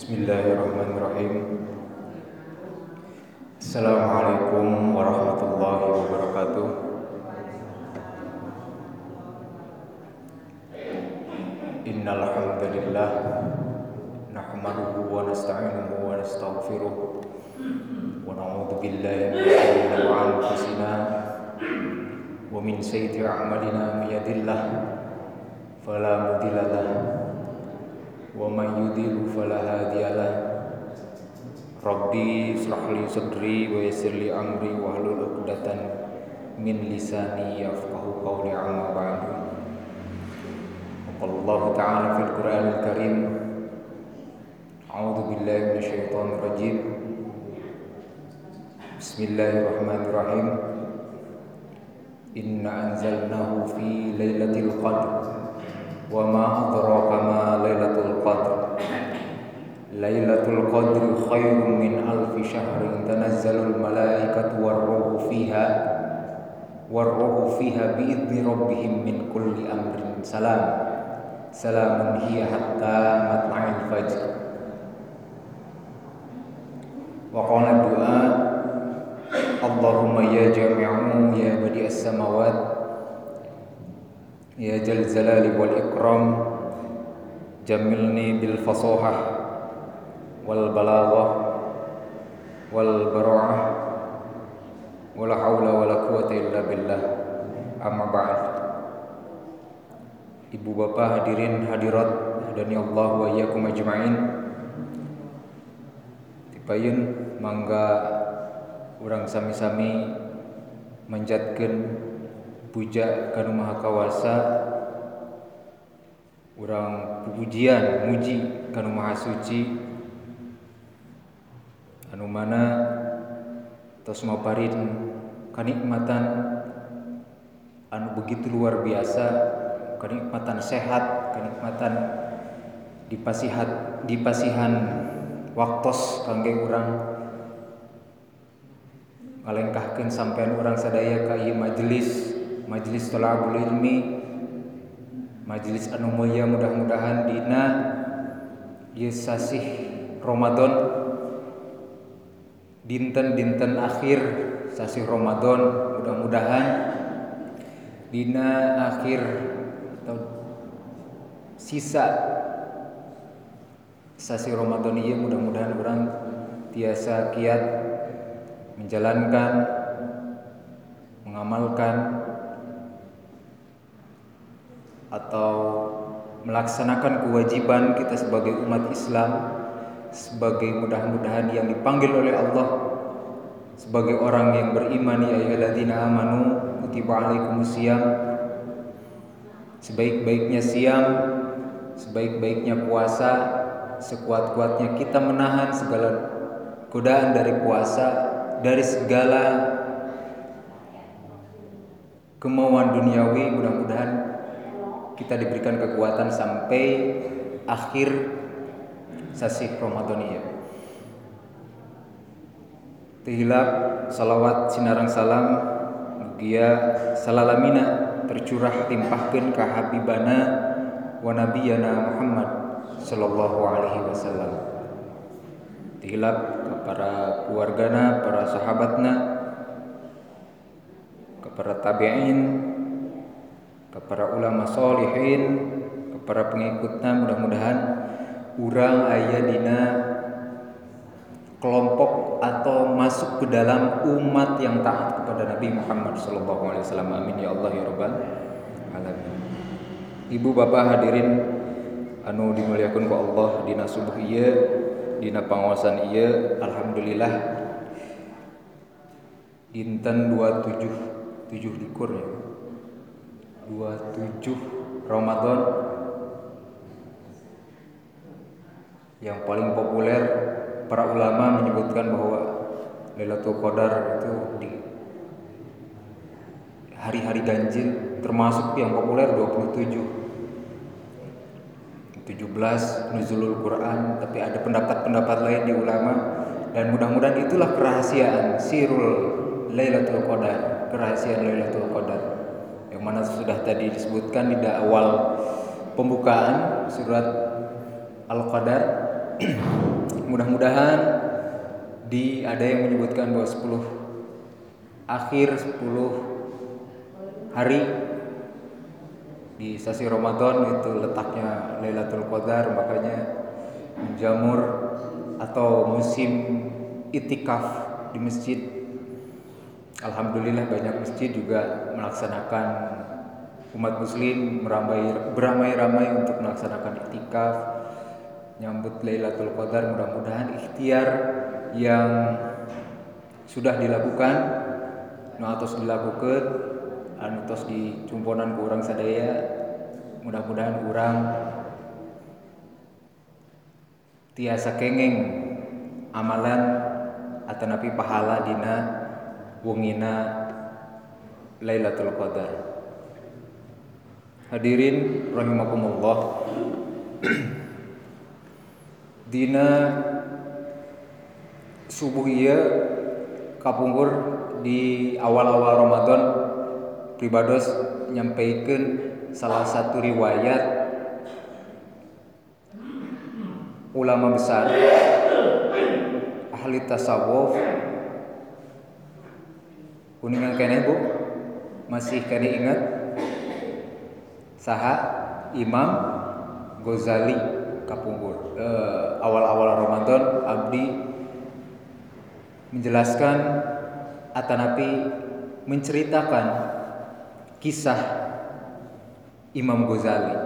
بسم الله الرحمن الرحيم السلام عليكم ورحمة الله وبركاته إن الحمد لله نحمده ونستعينه ونستغفره ونعوذ بالله من شرور أنفسنا ومن سيئة أعمالنا من يد الله فلا مضل له ومن يضلل فلا هادي له ربي اشرح لي صدري ويسر لي امري واحلل عقدة من لساني يفقه قولي عما بعد وقال الله تعالى في القرآن الكريم أعوذ بالله من الشيطان الرجيم بسم الله الرحمن الرحيم إنا أنزلناه في ليلة القدر وما أدراك ما ليلة القدر. ليلة القدر خير من ألف شهر تنزل الملائكة والروح فيها والروح فيها بإذن ربهم من كل أمر. سلام. سلام هي حتى مطلع الفجر. وقال الدعاء اللهم يا جامع يا بديع السماوات Ya Jal Jalali wal Ikram Jamilni bil Fasohah wal balaghah wal bara'ah wal Haula wala quwata illa billah. Amma ba'd. Ibu bapa hadirin hadirat dan Ya Allah wa iyyakum ajma'in. Tipayun mangga orang sami-sami menjatkan puja kanu maha kawasa urang pujian muji kanu maha suci. Anu mana tos maparin kanikmatan anu begitu luar biasa kenikmatan sehat kenikmatan dipasihat dipasihan waktos kangge urang. Ngalengkahkeun sampean urang sadaya ieu majelis majelis tolabul ilmi majelis anu mudah-mudahan dina ieu sasih Ramadan. Dinten-dinten akhir sasih Ramadan mudah-mudahan dina akhir atau sisa sasi Ramadan iya mudah-mudahan orang tiasa kiat menjalankan mengamalkan atau melaksanakan kewajiban kita sebagai umat Islam sebagai mudah-mudahan yang dipanggil oleh Allah sebagai orang yang beriman ya ayyuhalladzina amanu kutiba alaikumusiyam sebaik-baiknya siam sebaik-baiknya puasa sekuat-kuatnya kita menahan segala godaan dari puasa dari segala kemauan duniawi mudah-mudahan kita diberikan kekuatan sampai akhir sasi Ramadan ini. Tihilap salawat sinarang salam mugia salalamina tercurah limpahkan ke habibana wa nabiyana Muhammad sallallahu alaihi wasallam. Tihilap kepada keluargana, para sahabatna, kepada tabi'in, kepada ulama solihin kepada pengikutnya mudah-mudahan urang ayah dina kelompok atau masuk ke dalam umat yang taat kepada Nabi Muhammad Sallallahu Alaihi Wasallam. Amin ya Allah ya Rabbal alamin. Ibu bapak hadirin anu dimuliakan ku Allah dina subuh iya dina pangawasan iya alhamdulillah dinten 27 7 likur ya 27 Ramadan. Yang paling populer para ulama menyebutkan bahwa Lailatul Qadar itu di hari-hari ganjil termasuk yang populer 27 17 nuzulul Quran tapi ada pendapat-pendapat lain di ulama. Dan mudah-mudahan itulah kerahasiaan sirul Lailatul Qadar kerahasiaan Lailatul Qadar mana sudah tadi disebutkan di awal pembukaan surat Al-Qadar. Mudah-mudahan di ada yang menyebutkan bahwa 10 akhir 10 hari di sasi Ramadan itu letaknya Lailatul Qadar makanya menjamur atau musim itikaf di masjid Alhamdulillah banyak masjid juga melaksanakan umat muslim meramai beramai-ramai untuk melaksanakan itikaf nyambut Lailatul Qadar mudah-mudahan ikhtiar yang sudah dilakukan atos dilakukan anu tos ke orang sadaya mudah-mudahan orang tiasa kengeng amalan atau napi pahala dina wungina Lailatul Qadar. Hadirin rahimakumullah. Dina subuh iya kapungkur di awal-awal Ramadan pribados nyampaikan salah satu riwayat ulama besar ahli tasawuf kuningan kene bu. Masih kene ingat? Saha Imam Ghazali kapungkur. Eh, awal-awal Ramadan abdi menjelaskan Atanapi menceritakan kisah Imam Ghazali.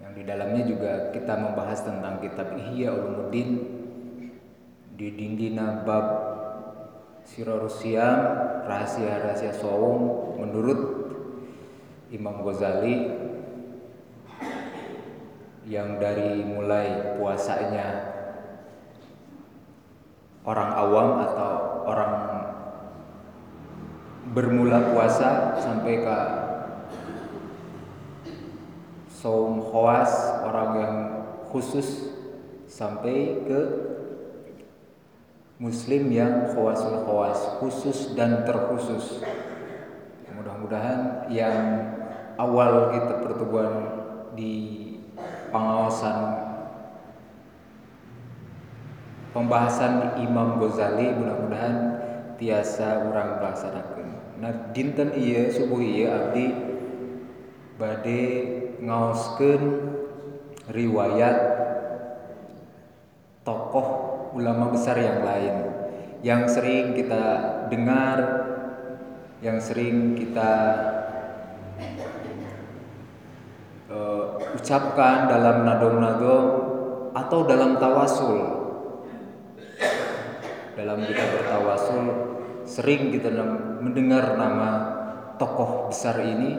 Yang di dalamnya juga kita membahas tentang kitab Ihya Ulumuddin. Di dinggina bab Sirorusiam rahasia-rahasia saum menurut Imam Ghazali yang dari mulai puasanya orang awam atau orang bermula puasa sampai ke saum khawas orang yang khusus sampai ke muslim yang khawasul khawas khusus dan terkhusus. Mudah-mudahan yang awal kita pertemuan di pengawasan pembahasan Imam Ghazali mudah-mudahan tiasa orang melaksanakan nah dinten iya subuh iya abdi bade ngaoskeun riwayat tokoh ulama besar yang lain. Yang sering kita dengar yang sering kita uh, ucapkan dalam nadom-nadom atau dalam tawasul. Dalam kita bertawasul sering kita mendengar nama tokoh besar ini.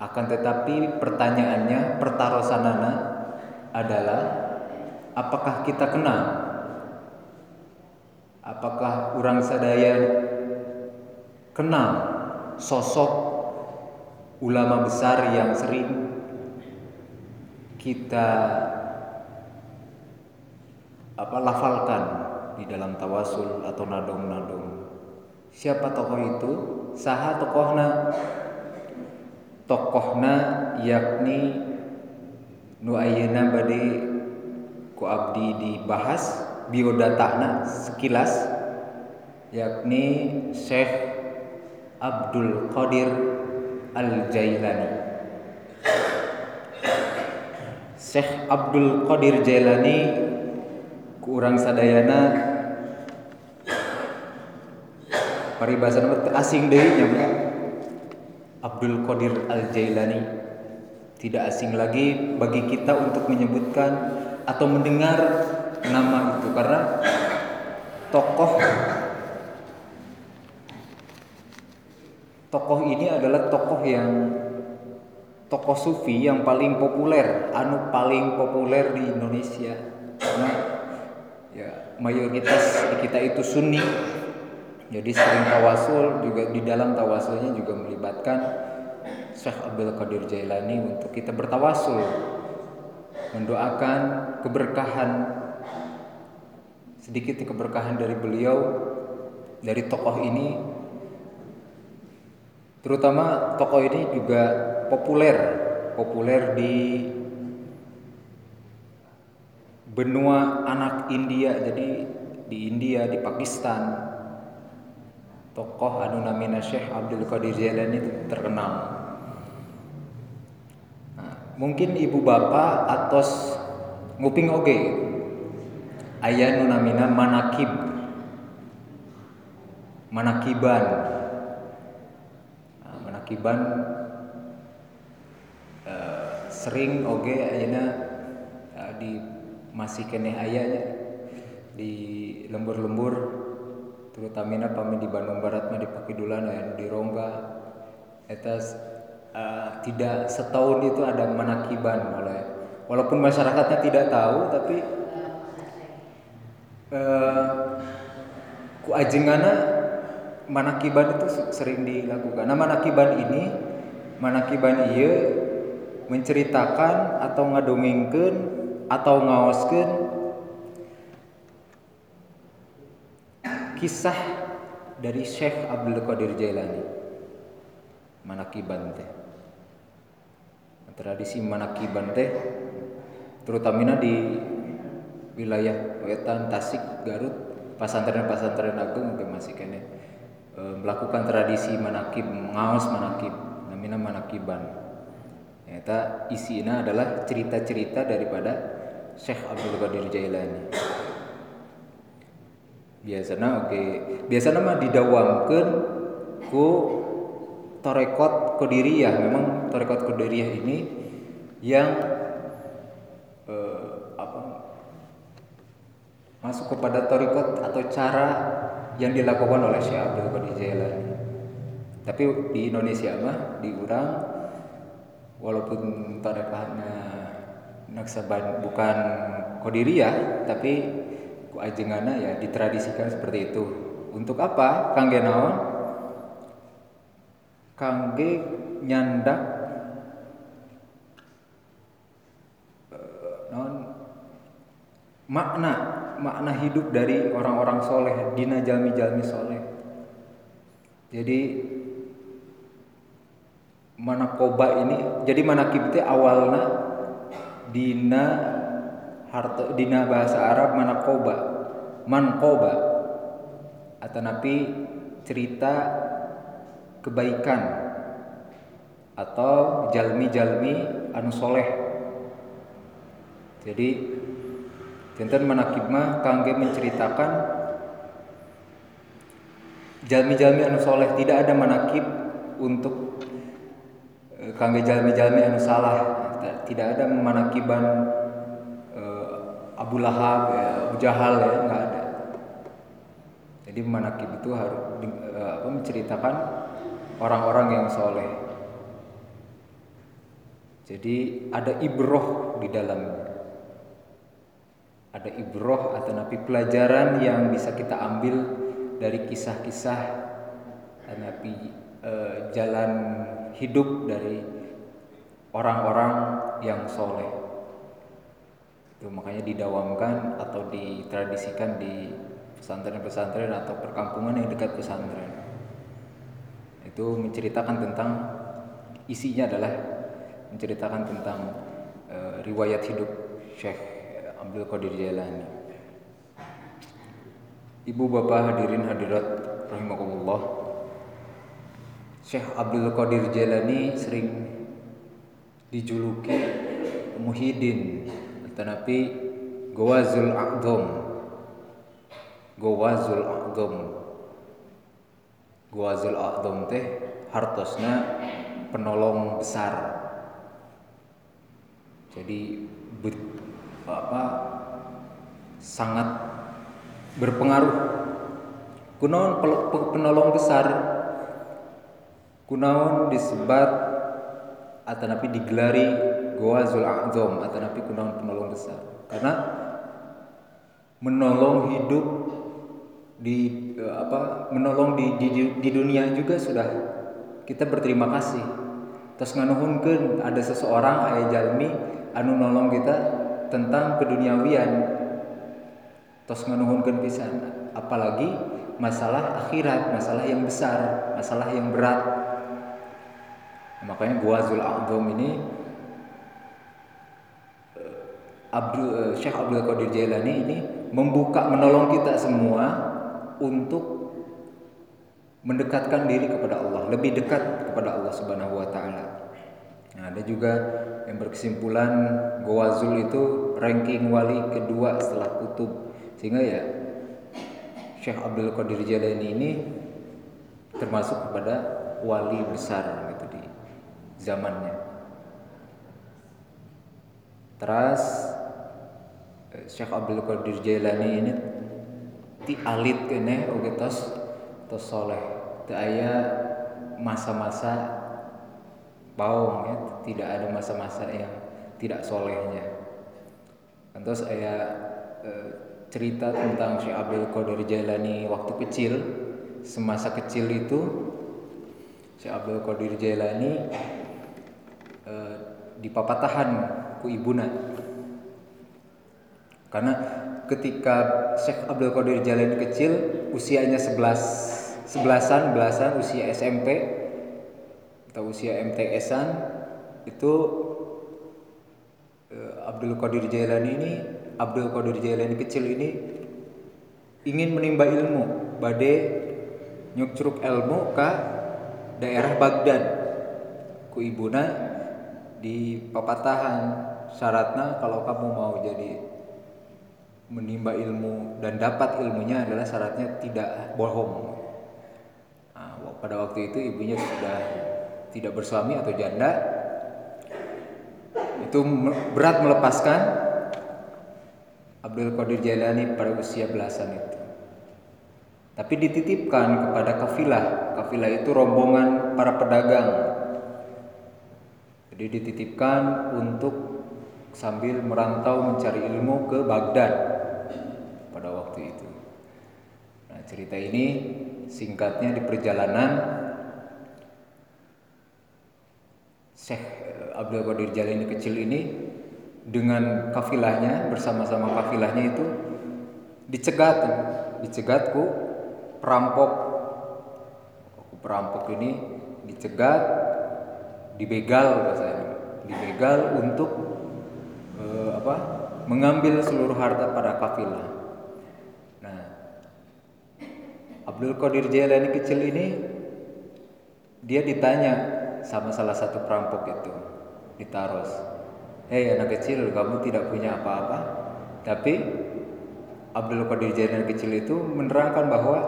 Akan tetapi pertanyaannya pertarosanana adalah apakah kita kenal apakah orang sadaya kenal sosok ulama besar yang sering kita apa lafalkan di dalam tawasul atau nadong-nadong. Siapa tokoh itu? Saha tokohna? Tokohna yakni nu ayeuna bade ku abdi dibahas biodatana sekilas yakni Syekh Abdul Qadir Al-Jailani. Syekh Abdul Qadir Jailani kurang sadayana paribasan asing deh nya Abdul Qadir Al Jailani tidak asing lagi bagi kita untuk menyebutkan atau mendengar nama karena tokoh tokoh ini adalah tokoh yang tokoh sufi yang paling populer anu paling populer di Indonesia. Karena ya mayoritas kita itu sunni. Jadi sering tawasul juga di dalam tawasulnya juga melibatkan Syekh Abdul Qadir Jailani untuk kita bertawasul mendoakan keberkahan sedikit keberkahan dari beliau dari tokoh ini. Terutama tokoh ini juga populer populer di benua anak India jadi di India di Pakistan. Tokoh anu namina Syekh Abdul Qadir Jailani itu terkenal. Nah, mungkin ibu bapak atos nguping oge ayah nu namina manakib. Manakiban. Nah, manakiban uh, sering oge ayana uh, di masih keneh ayahnya di lembur-lembur terutamina pami di Bandung Barat mah di Pakidulan aya di Rongga eta uh, tidak setahun itu ada manakiban oleh walaupun masyarakatnya tidak tahu tapi uh, ku ajengana manakiban itu sering dilakukan. Nah manakiban ini manakiban iya menceritakan atau ngadongengkeun atau ngaoskeun kisah dari Syekh Abdul Qadir Jailani. Manakiban teh. Tradisi manakiban teh terutamina di wilayah wetan Tasik, Garut, pasantren-pasantren agung mungkin masih kene e, melakukan tradisi manakib, ngaos manakib, namina manakiban. Ternyata isinya adalah cerita-cerita daripada Syekh Abdul Qadir Jailani. Biasanya oke, okay. biasanya mah didawamkan ku torekot kodiriyah. Memang torekot kodiriyah ini yang eh, apa masuk kepada torekot atau cara yang dilakukan oleh Syekh Abdul Qadir Jailani. Tapi di Indonesia mah diurang walaupun tarekahnya naksaban bukan kodiriyah tapi ku ajengana ya ditradisikan seperti itu. Untuk apa? Kangge naon? Kangge nyandak uh, naon? Makna makna hidup dari orang-orang soleh dina jalmi-jalmi soleh. Jadi manakoba ini jadi manakib itu awalnya dina harta dina bahasa Arab manakoba mankoba atau napi cerita kebaikan atau jalmi-jalmi anu soleh. Jadi Tenten manakib mah kangge menceritakan jalmi-jalmi anu soleh. Tidak ada manakib untuk kangge jalmi-jalmi anu salah. Tidak ada manakiban uh, Abu Lahab ya, Abu Jahal ya nggak ada. Jadi manakib itu harus apa, menceritakan orang-orang yang soleh. Jadi ada ibroh di dalamnya ada ibroh atau nabi pelajaran yang bisa kita ambil dari kisah-kisah nabi uh, jalan hidup dari orang-orang yang soleh. Itu makanya didawamkan atau ditradisikan di pesantren-pesantren atau perkampungan yang dekat pesantren. Itu menceritakan tentang isinya adalah menceritakan tentang e, riwayat hidup Syekh Abdul Qadir Jailani. Ibu bapak hadirin hadirat rahimakumullah. Syekh Abdul Qadir Jalani sering dijuluki Muhyiddin tetapi Gawazul A'dham Gawazul A'dham Gawazul A'dham teh hartosna penolong besar jadi apa sangat berpengaruh. Kunaon penolong besar? Kunaon disebat? Atau napi digelari Goazul A'zam atau napi kunaon penolong besar? Karena menolong hidup di eh, apa menolong di, di, di dunia juga sudah kita berterima kasih. Terus nganuhunkeun ada seseorang ayah jalmi anu nolong kita tentang keduniawian. Terus nganuhunkeun pisan. Apalagi masalah akhirat masalah yang besar masalah yang berat. Makanya Guazul A'dham ini eh, Abdul uh, Syekh Abdul Qadir Jailani ini membuka menolong kita semua untuk mendekatkan diri kepada Allah, lebih dekat kepada Allah Subhanahu wa taala. Nah, ada juga yang berkesimpulan Gowazul itu ranking wali kedua setelah Kutub. Sehingga ya Syekh Abdul Qadir Jailani ini termasuk kepada wali besar gitu di zamannya. Terus eh, Syekh Abdul Qadir Jailani ini ti alit kene oge tos tos soleh. Teu aya masa-masa baung ya, tidak ada masa-masa yang tidak solehnya. Terus saya eh, cerita tentang Syekh Abdul Qadir Jailani waktu kecil, semasa kecil itu Syekh Abdul Qadir Jailani eh, dipapatahan ku ibuna. Karena ketika Syekh Abdul Qadir Jailani kecil, usianya 11 sebelasan belasan usia SMP atau usia MTS-an itu eh, Abdul Qadir Jailani ini Abdul Qadir Jailani kecil ini ingin menimba ilmu. Bade nyukcuruk ilmu ke daerah Baghdad ku ibuna di papatahan syaratnya kalau kamu mau jadi menimba ilmu dan dapat ilmunya adalah syaratnya tidak bohong. Nah, pada waktu itu ibunya sudah tidak bersuami atau janda itu berat melepaskan Abdul Qadir Jailani pada usia belasan itu. Tapi dititipkan kepada kafilah. Kafilah itu rombongan para pedagang. Jadi dititipkan untuk sambil merantau mencari ilmu ke Baghdad pada waktu itu. Nah, cerita ini singkatnya di perjalanan Syekh Abdul Qadir Jalani kecil ini dengan kafilahnya bersama-sama kafilahnya itu dicegat dicegatku perampok. Perampok ini dicegat dibegal bahasanya dibegal untuk eh, apa mengambil seluruh harta para kafilah. Nah Abdul Qadir Jailani kecil ini dia ditanya sama salah satu perampok itu ditaros. Hei anak kecil, kamu tidak punya apa-apa. Tapi Abdul Qadir Jailani kecil itu menerangkan bahwa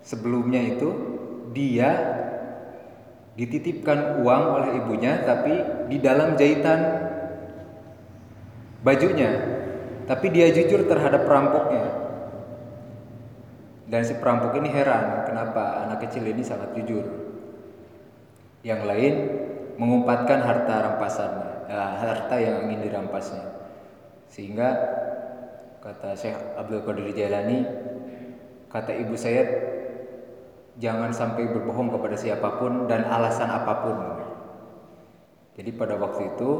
sebelumnya itu dia dititipkan uang oleh ibunya tapi di dalam jahitan bajunya tapi dia jujur terhadap perampoknya dan si perampok ini heran kenapa anak kecil ini sangat jujur yang lain mengumpatkan harta rampasannya, eh, harta yang ingin dirampasnya. Sehingga kata Syekh Abdul Qadir Jailani, kata ibu saya jangan sampai berbohong kepada siapa pun dan alasan apa pun. Jadi pada waktu itu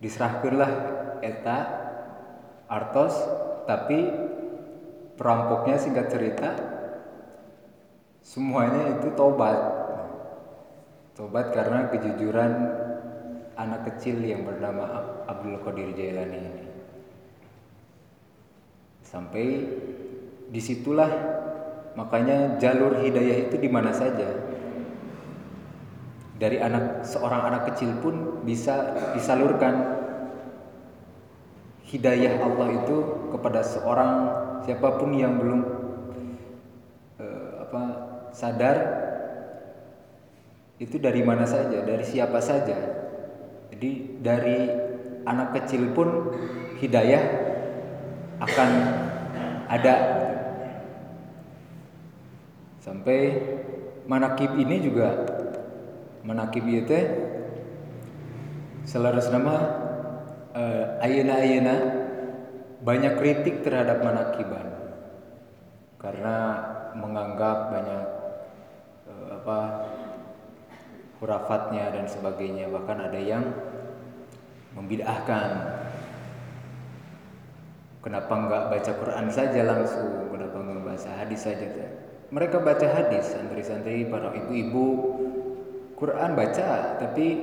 diserahkanlah eta artos tapi perampoknya singkat cerita semuanya itu tobat Tobat karena kejujuran anak kecil yang bernama Abdul Qadir Jailani ini. Sampai di situlah makanya jalur hidayah itu di mana saja. Dari anak seorang anak kecil pun bisa disalurkan hidayah Allah itu kepada seorang siapa pun yang belum eh, apa sadar itu dari mana saja, dari siapa saja. Jadi dari anak kecil pun hidayah akan ada. Sampai manakib ini juga manakib itu selaras nama uh, ayana-ayana banyak kritik terhadap manakiban karena menganggap banyak uh, apa hurafatnya dan sebagainya. Bahkan ada yang membid'ahkan. Kenapa enggak baca Quran saja langsung? Kenapa enggak baca hadis saja? Mereka baca hadis santri-santri para ibu-ibu. Quran baca tapi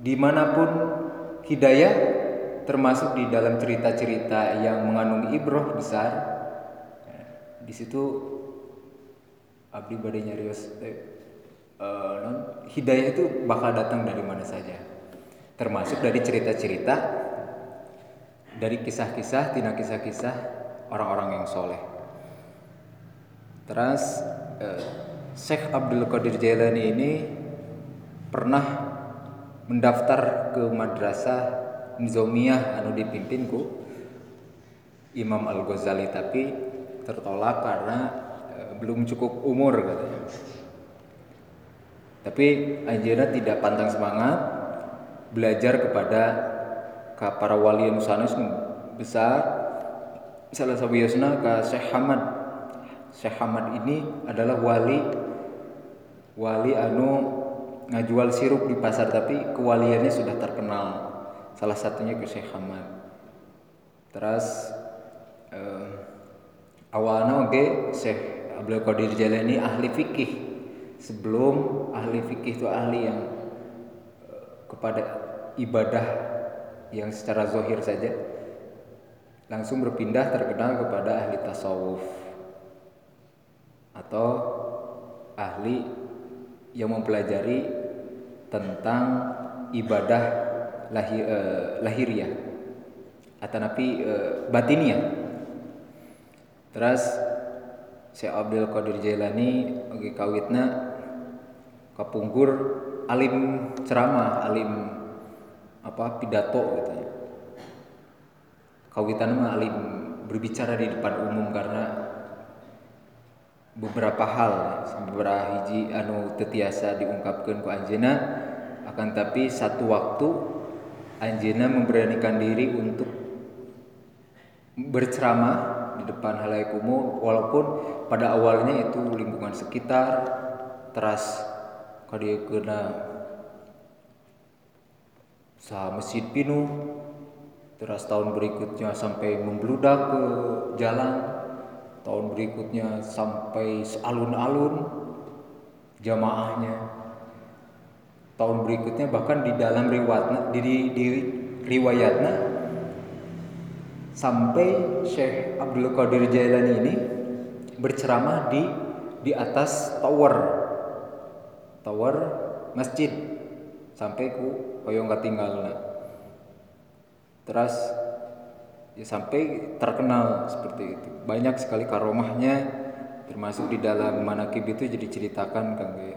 di mana pun hidayah termasuk di dalam cerita-cerita yang mengandung ibroh besar di situ abdi badai nyarios eh, uh, hidayah itu bakal datang dari mana saja termasuk dari cerita-cerita dari kisah-kisah tina kisah-kisah orang-orang yang soleh terus uh, Syekh Abdul Qadir Jailani ini pernah mendaftar ke madrasah Nizamiyah anu dipimpinku Imam Al Ghazali tapi tertolak karena e, belum cukup umur katanya. Tapi Anjena tidak pantang semangat belajar kepada para wali nusanus besar. Salah satu yasna ke Syekh Hamad. Syekh Hamad ini adalah wali wali anu ngajual sirup di pasar tapi kewaliannya sudah terkenal. Salah satunya ke Syekh Hamad. Terus eh, awalnya oke Syekh Abdul Qadir Jalani ahli fikih sebelum ahli fikih itu ahli yang eh, kepada ibadah yang secara zohir saja langsung berpindah terkenal kepada ahli tasawuf atau ahli yang mempelajari tentang ibadah lahir, uh, lahiriah atau napi uh, batiniah terus Syekh Abdul Qadir Jailani oke kawitna kapungkur alim ceramah alim apa pidato gitu ya. Kawitan mah alim berbicara di depan umum karena beberapa hal beberapa hiji anu tetiasa diungkapkan ku anjena akan tapi satu waktu Anjena memberanikan diri untuk berceramah di depan umum walaupun pada awalnya itu lingkungan sekitar teras kena sah masjid pinu teras tahun berikutnya sampai membludak ke jalan tahun berikutnya sampai alun-alun jamaahnya. Tahun berikutnya bahkan di dalam riwayatnya di, di, di riwayatnya sampai Syekh Abdul Qadir Jailani ini berceramah di di atas tower. Tower masjid. Sampai ku koyong ketinggalan terus ya sampai terkenal seperti itu. Banyak sekali karomahnya termasuk di dalam manakib itu jadi ceritakan kangge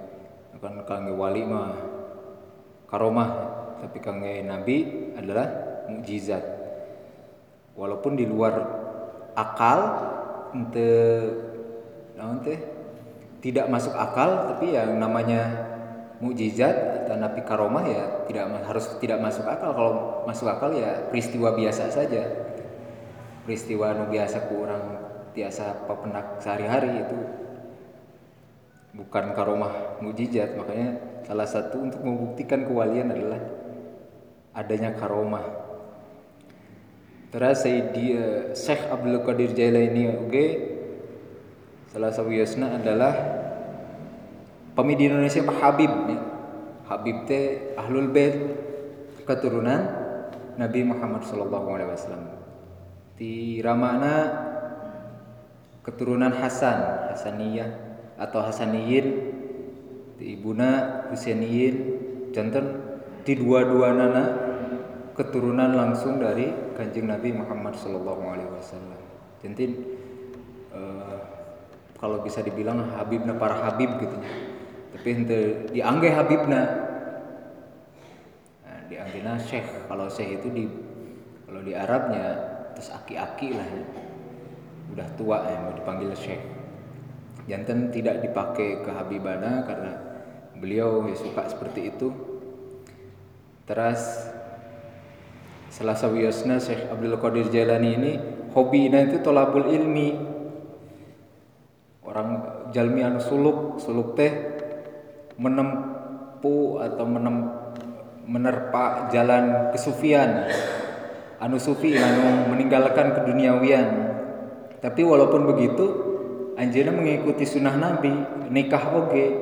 akan kangge wali mah karomah tapi kangge nabi adalah mukjizat walaupun di luar akal ente naon tidak masuk akal tapi yang namanya mukjizat atau nabi karomah ya tidak harus tidak masuk akal. Kalau masuk akal ya peristiwa biasa saja. Peristiwa nu biasa kurang biasa pepenak sehari-hari itu bukan karomah mukjizat. Makanya Salah satu untuk membuktikan kewalian adalah adanya karomah. Terus dia eh, Syekh Abdul Qadir Jailani oke salah satu yasna adalah pemimpin Indonesia Pak Habib ya. Habib teh ahlul bait keturunan Nabi Muhammad sallallahu alaihi wasallam. Di ramana keturunan Hasan, Hasaniyah atau Hasaniyin di ibuna Husainiyin jantan di dua-dua nana keturunan langsung dari kanjeng Nabi Muhammad Sallallahu Alaihi Wasallam. Jadi uh, kalau bisa dibilang Habibna para Habib gitu, tapi ente diangge Habibna, nah, dianggena Syekh. Kalau Syekh itu di kalau di Arabnya terus aki-aki lah ya. udah tua ya mau dipanggil Syekh. Jantan tidak dipakai ke Habibana karena beliau ya suka seperti itu terus salah sawiyosna Syekh Abdul Qadir Jalani ini hobinya itu tolabul ilmi. Orang jalmi anu suluk suluk teh menempuh atau menem, menerpa jalan kesufian. Anu sufi anu meninggalkan keduniawian. Tapi walaupun begitu Anjena mengikuti sunnah Nabi nikah oge.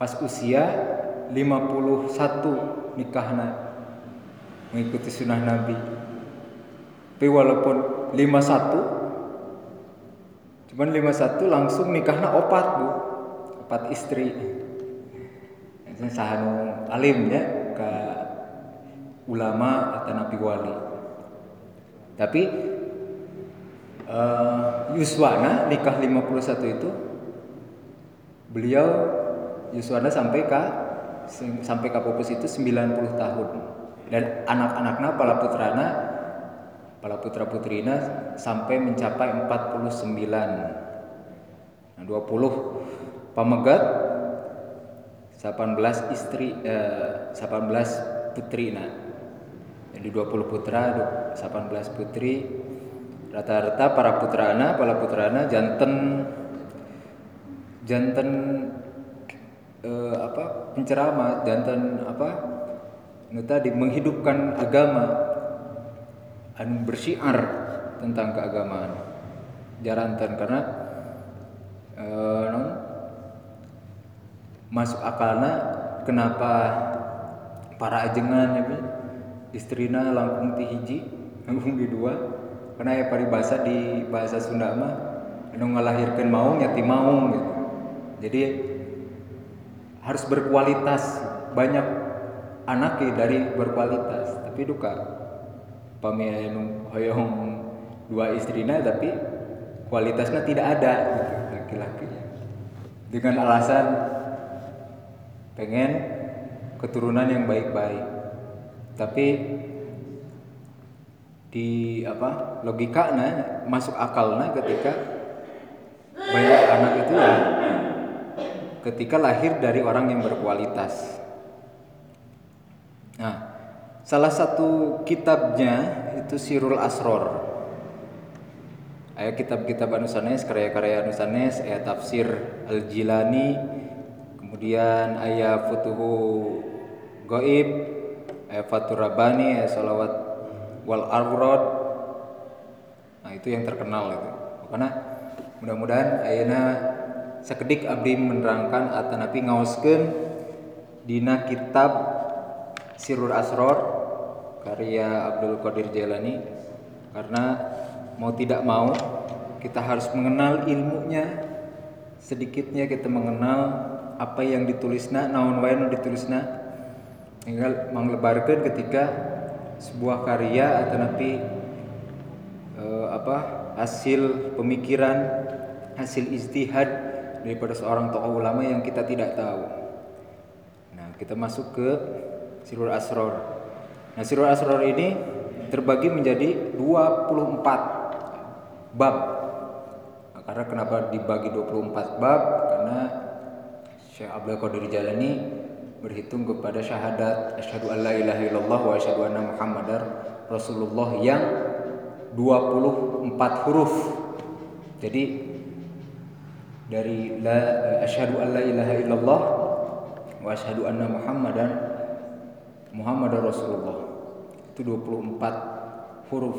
Pas usia 51 nikahna mengikuti sunnah Nabi. Tapi walaupun 51 cuman 51 langsung nikahnya opat bu. Opat istri. Sahanu alim ya ke ulama atau nabi wali. Tapi uh, Yuswana nikah 51 itu beliau Yuswana sampai ke sampai ke pupus itu 90 tahun dan anak-anaknya para putrana para putra putrina sampai mencapai 49 nah 20 pamegat 18 istri eh, 18 putri nah jadi 20 putra 18 putri. Rata-rata para putrana para putrana janten janten eh, apa penceramah janten apa tadi menghidupkan agama. Anu bersiar tentang keagamaan. Jarantan karena non, masuk akalnya kenapa para ajengan ya istrina langkung ti hiji langkung di dua. Karena ya paribasa di bahasa Sunda mah anu ngalahirkan mau nyati mau gitu. Jadi harus berkualitas banyak anak dari berkualitas tapi duka. Pamianu hoyong dua istrinya tapi kualitasnya tidak ada gitu laki-laki. Dengan alasan pengen keturunan yang baik-baik. Tapi di apa logikanya masuk akalnya ketika banyak anak itu ya ketika lahir dari orang yang berkualitas salah satu kitabnya itu Sirul Asror. Ayat kitab-kitab Anusanes, karya-karya Anusanes, ayat tafsir Al-Jilani, kemudian ayat Futuhu Goib, ayat Fatur Rabbani, ayat Salawat Wal Arrod. Nah, itu yang terkenal itu. Karena mudah-mudahan ayana sekedik abdi menerangkan atau napi ngauskeun dina kitab Sirur Asror karya Abdul Qadir Jailani karena mau tidak mau kita harus mengenal ilmunya sedikitnya kita mengenal apa yang ditulisna naon wae ditulisna tinggal manglebarkeun ketika sebuah karya atau napi eh, apa hasil pemikiran hasil istihad daripada seorang tokoh ulama yang kita tidak tahu nah kita masuk ke Sirul Asror. Nah, Sirul Asror ini terbagi menjadi 24 bab. Nah, karena kenapa dibagi 24 bab? Karena Syekh Abdul Qadir Jalani berhitung kepada syahadat asyhadu alla ilaha illallah wa asyhadu anna muhammadar rasulullah yang 24 huruf. Jadi dari la asyhadu alla ilaha illallah wa asyhadu anna muhammadan Muhammad Rasulullah itu 24 huruf.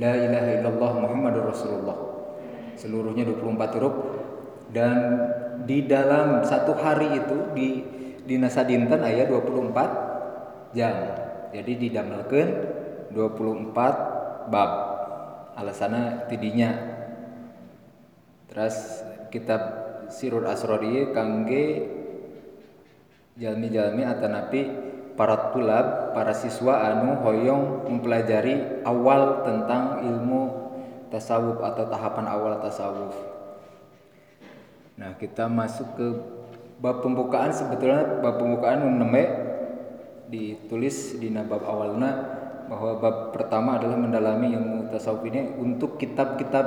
La ilaha illallah Muhammad Rasulullah. Seluruhnya 24 huruf. Dan di dalam satu hari itu di di nasa dinten ayat 24 jam. Jadi didamelkeun 24 bab. Alasannya tidinya. Terus kitab Sirur Asrori kangge jalmi-jalmi atau napi para tulab, para siswa anu hoyong mempelajari awal tentang ilmu tasawuf atau tahapan awal tasawuf. Nah, kita masuk ke bab pembukaan sebetulnya bab pembukaan neme ditulis di bab awalnya bahwa bab pertama adalah mendalami ilmu tasawuf ini untuk kitab-kitab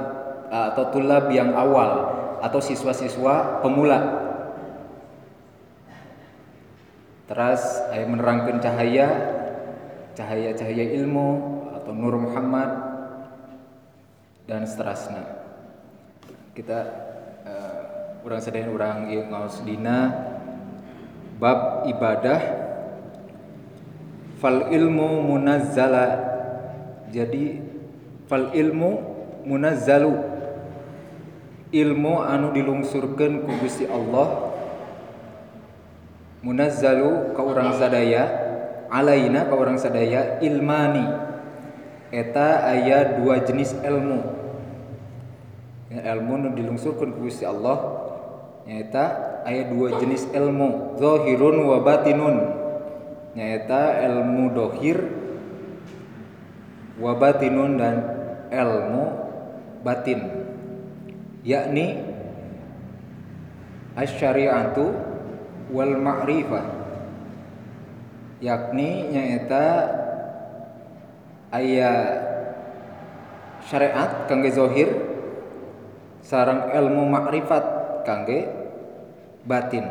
atau tulab yang awal atau siswa-siswa pemula Teras ayat menerangkan cahaya cahaya-cahaya ilmu atau nur Muhammad dan seterusnya. Kita uh, orang sedang orang ieu ngaos dina. Bab ibadah. Fal ilmu munazzala. Jadi fal ilmu munazzalu. Ilmu anu dilungsurkan ku Gusti Allah munazzalu ka urang sadaya alaina ka orang sadaya ilmani. Eta aya dua jenis ilmu. Ya, ilmu nu dilungsurkeun ku Gusti Allah nyaeta aya dua jenis ilmu zahirun wa batinun. Nyaeta ilmu dohir wa batinun dan ilmu batin. Yakni asyariatu wal ma'rifah. Yakni nyaeta aya syariat kangge zohir sarang ilmu makrifat kangge batin.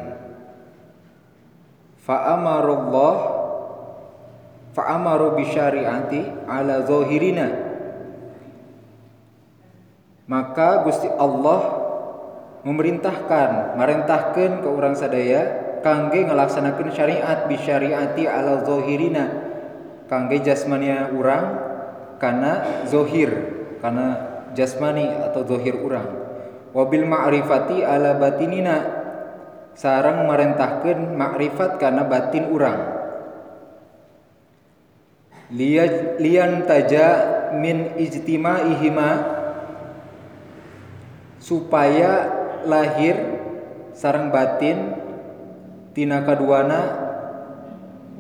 Fa amarullah fa amaru bi syariati ala zohirina. Maka Gusti Allah memerintahkan merintahkan ke orang sadaya kangge ngelaksanakan syariat bi syariati ala zohirina. Kangge jasmania orang karena zohir karena jasmani atau zohir orang wabil ma'rifati ala batinina. Sarang merintahkan makrifat karena batin orang lian taja min ijtima'ihima supaya lahir sarang batin tina kaduana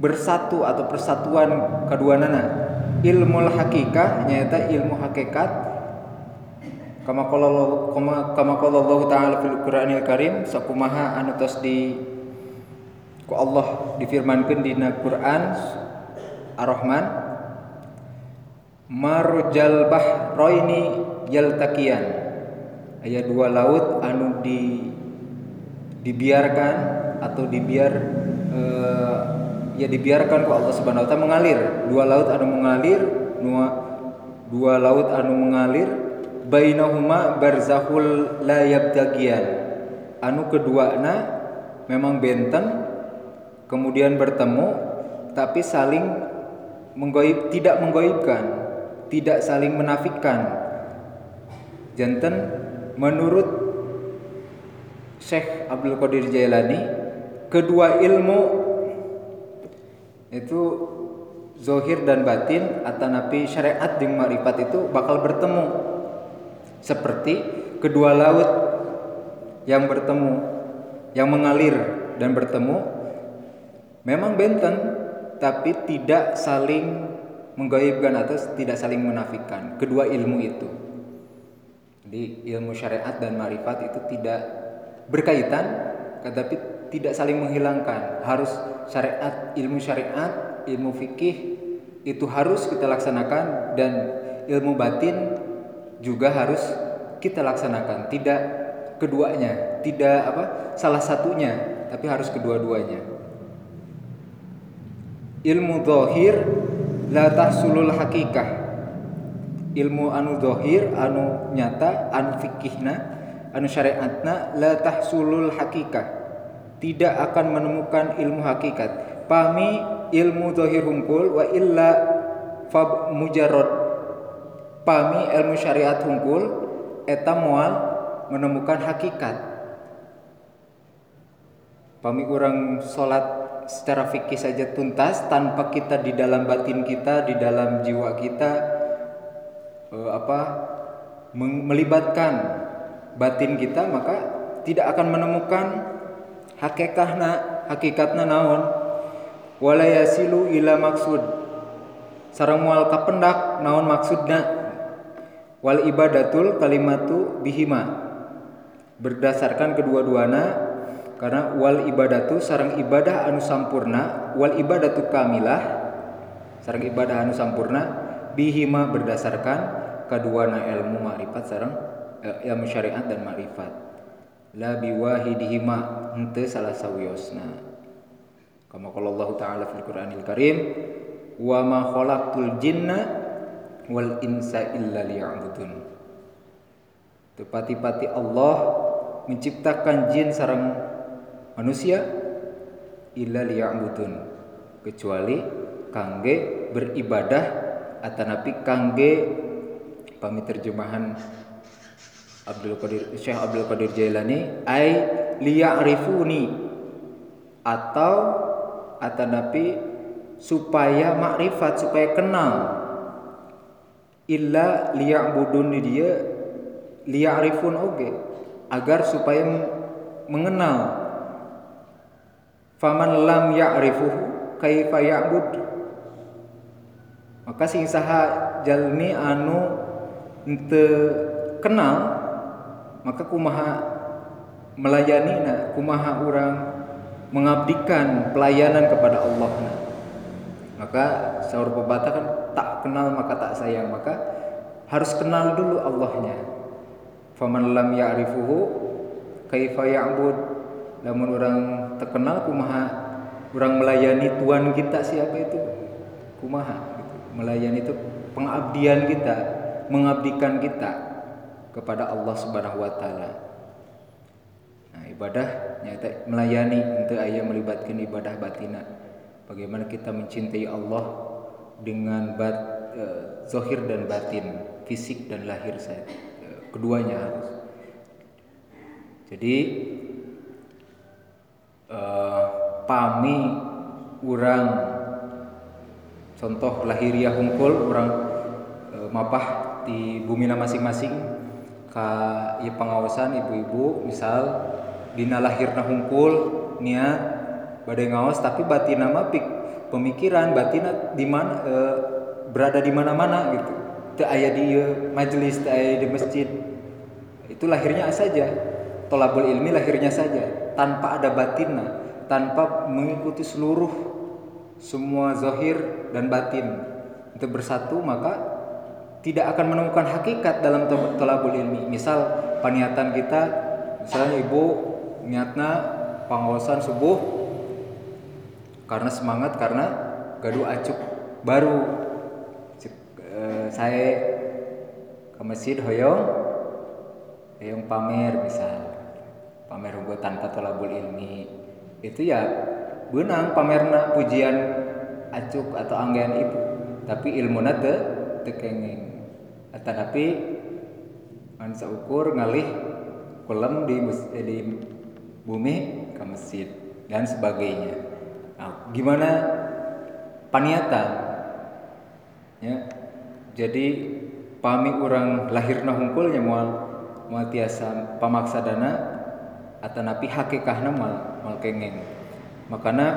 bersatu atau persatuan kaduanana. Ilmu hakikah nyata ilmu hakikat. Kama qala kama qala Allah taala fil Qur'anil Karim sakumaha anu tos di ku Allah difirmankeun dina Quran Ar-Rahman marjal bahraini yaltaqiyan. Ayat dua laut anu di dibiarkan atau dibiar uh, ya dibiarkan ku Allah Subhanahu wa taala mengalir. Dua laut anu mengalir dua dua laut anu mengalir bainahuma barzahul la yabtagian anu keduana memang benteng kemudian bertemu tapi saling menggoib tidak menggoibkan tidak saling menafikan. Jantan menurut Syekh Abdul Qadir Jailani kedua ilmu itu zohir dan batin atau napi syariat dan marifat itu bakal bertemu. Seperti kedua laut yang bertemu yang mengalir dan bertemu memang benten tapi tidak saling menggaibkan atau tidak saling menafikan kedua ilmu itu. Jadi ilmu syariat dan marifat itu tidak berkaitan tetapi tidak saling menghilangkan. Harus syariat, ilmu syariat, ilmu fikih itu harus kita laksanakan dan ilmu batin juga harus kita laksanakan. Tidak keduanya, tidak apa? salah satunya, tapi harus kedua-duanya. Ilmu zahir la tahsulul hakikah ilmu anu dohir anu nyata anu fikihna anu syariatna la tahsulul hakikah tidak akan menemukan ilmu hakikat. Pami ilmu dohir hungkul wa illa fab mujarrad. Pami ilmu syariat hungkul eta moal menemukan hakikat. Pami orang sholat secara fikih saja tuntas tanpa kita di dalam batin kita di dalam jiwa kita uh, apa melibatkan batin kita maka tidak akan menemukan hakikatna hakikatna naon? Wala yasilu ila maksud. Sareng moal kapendak naon maksudna? Wal ibadatul kalimatu bihima. Berdasarkan kedua-duana karena wal ibadatu sarang ibadah anu sampurna wal ibadatu kamilah sarang ibadah anu sampurna bihima berdasarkan keduana ilmu makrifat sareng eh, ilmu syariat dan makrifat. La biwahidihima henteu salah sawiosna. Kama qala Allah taala fil Qur'anil Karim wa ma khalaqtul jinna wal insa illa liya'budun. Tepati-pati Allah menciptakan jin sarang manusia illa liya'budun kecuali kangge beribadah atanapi kangge pami terjemahan Abdul Qadir Syekh Abdul Qadir Jailani ai liya'rifuni. Atau atanapi supaya makrifat supaya kenal. Illa liya'budun dia liya'rifun oge agar supaya mengenal. Faman lam ya'rifuhu kaifa ya'bud? Maka sing saha jalmi anu ente kenal maka kumaha melayani na kumaha orang mengabdikan pelayanan kepada Allah na. maka sahur pepatah kan tak kenal maka tak sayang. Maka harus kenal dulu Allahnya. Faman lam ya'rifuhu kaifa ya'bud? Namun orang terkenal kumaha? Orang melayani Tuhan kita siapa itu? Kumaha? Melayani itu pengabdian kita mengabdikan kita kepada Allah Subhanahu wa taala. Ibadah nyata melayani untuk ayah melibatkan ibadah batina. Bagaimana kita mencintai Allah dengan bat uh, zohir dan batin, fisik dan lahir saya. Uh, keduanya harus. Jadi uh, pami orang contoh lahiriah hungkul orang uh, mapah di bumi masing-masing ya pengawasan ibu-ibu misal dina lahirna hungkul niat badai ngawas tapi batin nama pik pemikiran batina di mana e, berada di mana-mana gitu. Teu aya di majelis teu di masjid. Itu lahirnya saja. Tolabul ilmi lahirnya saja. Tanpa ada batinna tanpa mengikuti seluruh semua zahir dan batin. Itu bersatu maka tidak akan menemukan hakikat dalam tolabul ilmi. Misal paniatan kita, misalnya ibu niatnya pengawasan subuh karena semangat karena gaduh acuk baru. E, saya ke masjid hoyong hoyong pamer misal pamer gue tanpa tolabul ilmi. Itu ya benang pamerna pujian acuk atau anggayan itu tapi ilmu nate tekengeng. Tetapi man ukur ngalih kolam di eh, di bumi ke masjid dan sebagainya. Nah, gimana paniatan? Ya. Jadi pami orang lahir hungkulnya mual mual tiasa pamaksadana atau napi hakikahna mal mal kengeng. Makanya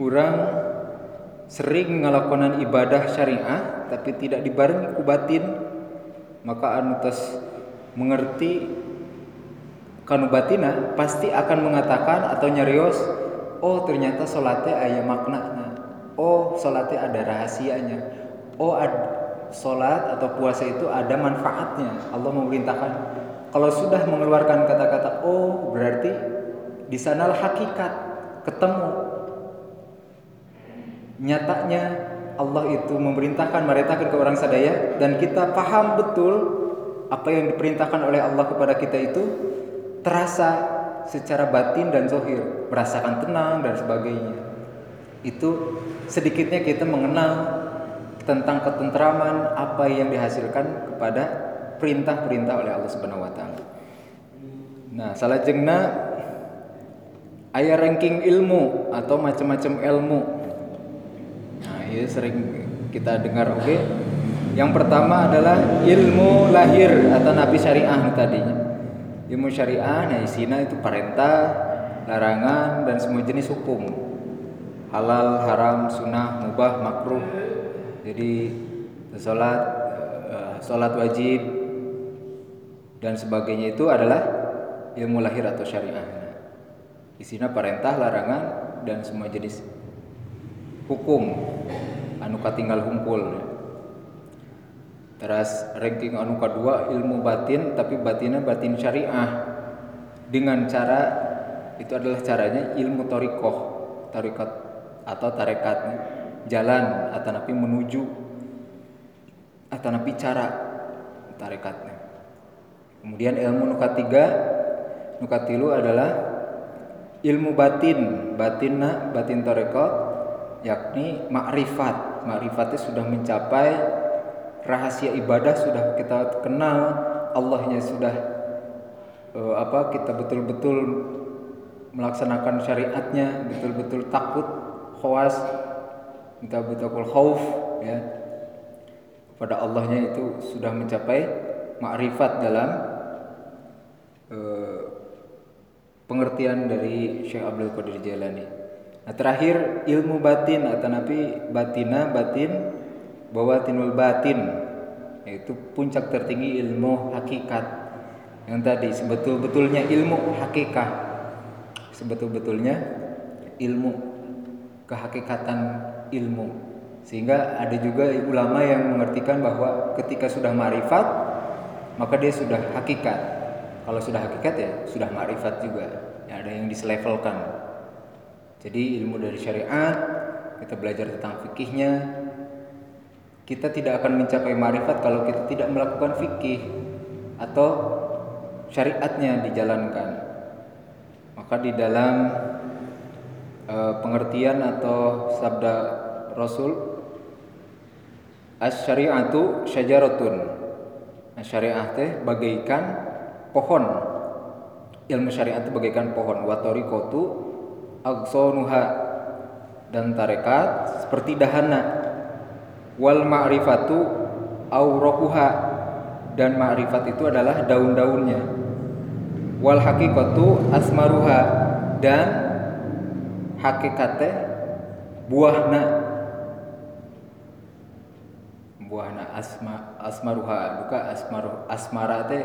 orang sering ngelakonan ibadah syariah tapi tidak dibarengi kubatin maka anu tes mengerti kanu batina pasti akan mengatakan atau nyarios oh ternyata solatnya ayah maknanya. Oh solatnya ada rahasianya. Oh ad, solat atau puasa itu ada manfaatnya. Allah memerintahkan. Kalau sudah mengeluarkan kata-kata oh berarti di sanalah hakikat ketemu. Nyatanya Allah itu memerintahkan mereka ke orang sadaya dan kita paham betul apa yang diperintahkan oleh Allah kepada kita itu terasa secara batin dan zohir merasakan tenang dan sebagainya itu sedikitnya kita mengenal tentang ketentraman apa yang dihasilkan kepada perintah-perintah oleh Allah Subhanahu wa taala. Nah, salah jengna ayah ranking ilmu atau macam-macam ilmu ya sering kita dengar oke okay? yang pertama adalah ilmu lahir atau nabi syariah tadinya ilmu syariah nah isina itu perintah larangan dan semua jenis hukum. Halal haram sunnah mubah makruh. Jadi sholat eh, sholat wajib dan sebagainya itu adalah ilmu lahir atau syariah. Isina perintah larangan dan semua jenis hukum. Anu katinggal hunkul terus ranking anu kedua ilmu batin tapi batinnya batin syariah. Dengan cara itu adalah caranya ilmu torikoh tarikat atau tarekat. Jalan atau napi menuju atau napi cara tarekatnya. Kemudian ilmu nuka tiga nuka tilu adalah ilmu batin. Batinna batin tarekat yakni makrifat. Makrifatnya sudah mencapai rahasia ibadah sudah kita kenal, Allahnya sudah uh, apa kita betul-betul melaksanakan syariatnya betul-betul takut khawas minta betul khauf ya pada Allahnya itu sudah mencapai makrifat dalam uh, pengertian dari Syekh Abdul Qadir Jailani. Nah, terakhir ilmu batin atau nabi batina batin bawatinul batin yaitu puncak tertinggi ilmu hakikat. Yang tadi sebetul-betulnya ilmu hakikat sebetul-betulnya ilmu kehakikatan ilmu. Sehingga ada juga ulama yang mengertikan bahwa ketika sudah marifat maka dia sudah hakikat. Kalau sudah hakikat ya sudah marifat juga. Ya, ada yang diselevelkan. Jadi ilmu dari syariat kita belajar tentang fikihnya kita tidak akan mencapai marifat kalau kita tidak melakukan fikih atau syariatnya dijalankan. Maka di dalam uh, pengertian atau sabda Rasul as-syari'atu syajaratun. Nah, syariah teh bagaikan pohon. Ilmu syariat itu bagaikan pohon. Kotu agsonuha dan tarekat seperti dahana wal ma'rifatu aurokuha dan ma'rifat itu adalah daun-daunnya. Wal hakikatu asmaruha. Dan hakikatnya buahna. Buahna asma asmaruha. Duka asmaru asmara teh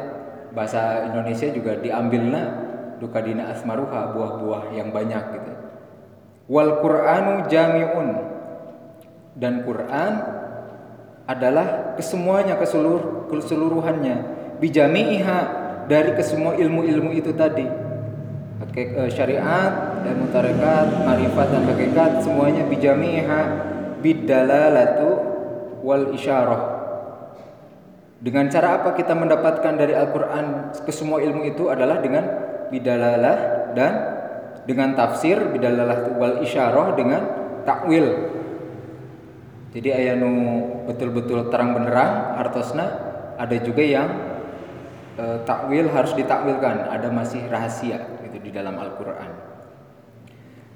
bahasa Indonesia juga diambilna duka dina asmaruha buah-buah yang banyak gitu. Wal qur'anu jami'un. Dan Quran adalah kesemuanya ke seluruh keseluruhannya. Bijami'iha dari kesemua ilmu-ilmu itu tadi. Eh, syariat dan mutarekat marifat dan hakikat semuanya bijami'iha bidalalatu wal isyarah. Dengan cara apa kita mendapatkan dari Al-Quran ke semua ilmu itu adalah dengan bidalalah dan dengan tafsir bidalalah wal isyarah dengan takwil jadi ayah nu betul-betul terang benderang artosna ada juga yang e, takwil harus ditakwilkan ada masih rahasia gitu di dalam Al-Quran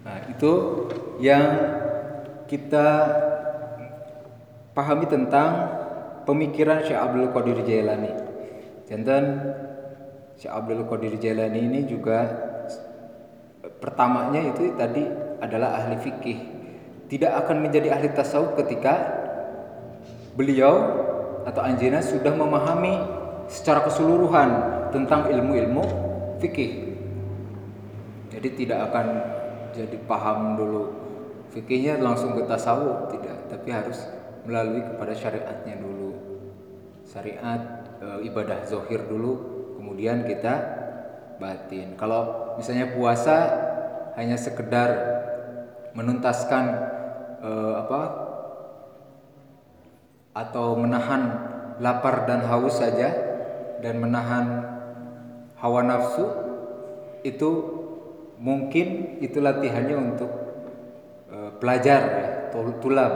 nah itu yang kita pahami tentang pemikiran Syekh Abdul Qadir Jailani. Jantan Syekh Abdul Qadir Jailani ini juga pertamanya itu tadi adalah ahli fikih. Tidak akan menjadi ahli tasawuf ketika beliau atau Anjina sudah memahami secara keseluruhan tentang ilmu-ilmu fikih. Jadi tidak akan jadi paham dulu fikihnya langsung ke tasawuf tidak, tapi harus melalui kepada syariatnya dulu. Syariat e, ibadah zohir dulu kemudian kita batin. Kalau misalnya puasa hanya sekedar menuntaskan e, apa atau menahan lapar dan haus saja dan menahan hawa nafsu itu mungkin itu latihannya untuk e, pelajar ya tulab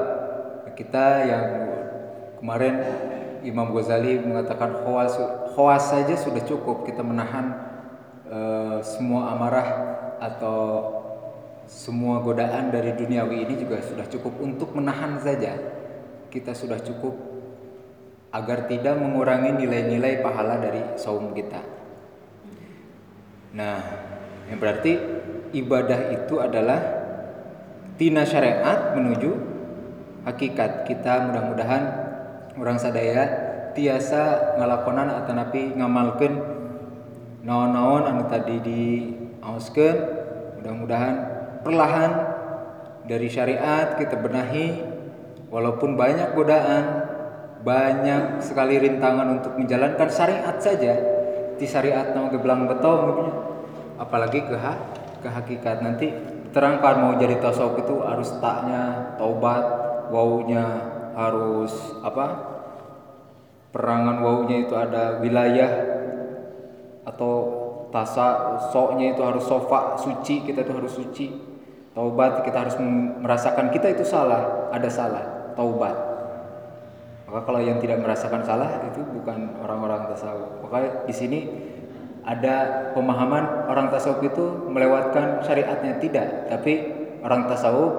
kita yang kemarin Imam Ghazali mengatakan khawas khawas saja sudah cukup kita menahan uh, semua amarah atau semua godaan dari duniawi ini juga sudah cukup untuk menahan saja. Kita sudah cukup agar tidak mengurangi nilai-nilai pahala dari saum kita. Nah, yang berarti ibadah itu adalah tina syariat menuju hakikat kita. Mudah-mudahan orang sadaya tiasa ngalakonan atau napi ngamalkan naon-naon anu tadi di mudah-mudahan perlahan dari syariat kita benahi walaupun banyak godaan banyak sekali rintangan untuk menjalankan syariat saja. Di syariat nama gebelang betul apalagi ke ke hakikat. Nanti terangkan mau jadi tasawuf itu harus taknya taubat wawunya harus apa? Perangan wawunya itu ada wilayah atau tasa soknya itu harus sofa suci kita itu harus suci taubat kita harus merasakan kita itu salah ada salah taubat. Maka kalau yang tidak merasakan salah itu bukan orang-orang tasawuf. Maka di sini ada pemahaman orang tasawuf itu melewatkan syariatnya tidak, tapi orang tasawuf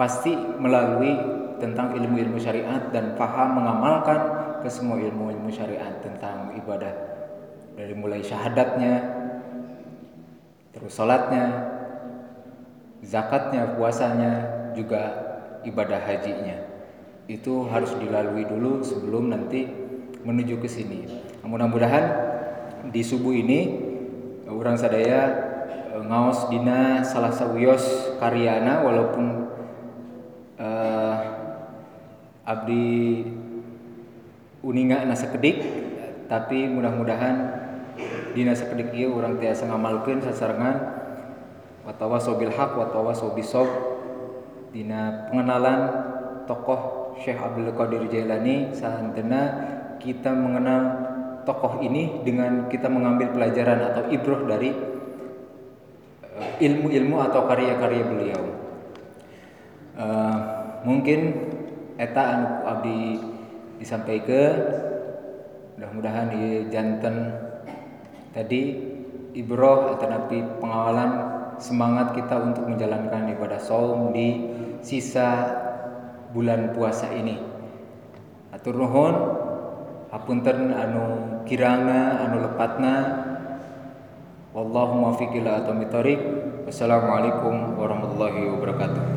pasti melalui tentang ilmu-ilmu syariat dan paham mengamalkan ke semua ilmu-ilmu syariat tentang ibadah. Dari mulai syahadatnya terus salatnya zakatnya puasanya juga ibadah hajinya. Itu harus dilalui dulu sebelum nanti menuju ke sini. Mudah-mudahan di subuh ini orang sadaya eh, ngaos dina salah sawiyos karyana walaupun uh, abdi uninga nasa kedik tapi mudah-mudahan dina sekedik ieu orang tiasa ngamalkeun sasarangan watawa sobil hak watawa sobisob dina pengenalan tokoh Syekh Abdul Qadir Jailani sahantena kita mengenal tokoh ini dengan kita mengambil pelajaran atau ibroh dari eh, ilmu-ilmu atau karya-karya beliau. Uh, mungkin eta anu abdi disampaikan mudah-mudahan di jantan tadi ibroh atau pengawalan semangat kita untuk menjalankan ibadah saum di sisa bulan puasa ini. Atur nuhun hapunten anu kiranga anu lepatna. Wallahu muwaffiq ila Wassalamualaikum warahmatullahi wabarakatuh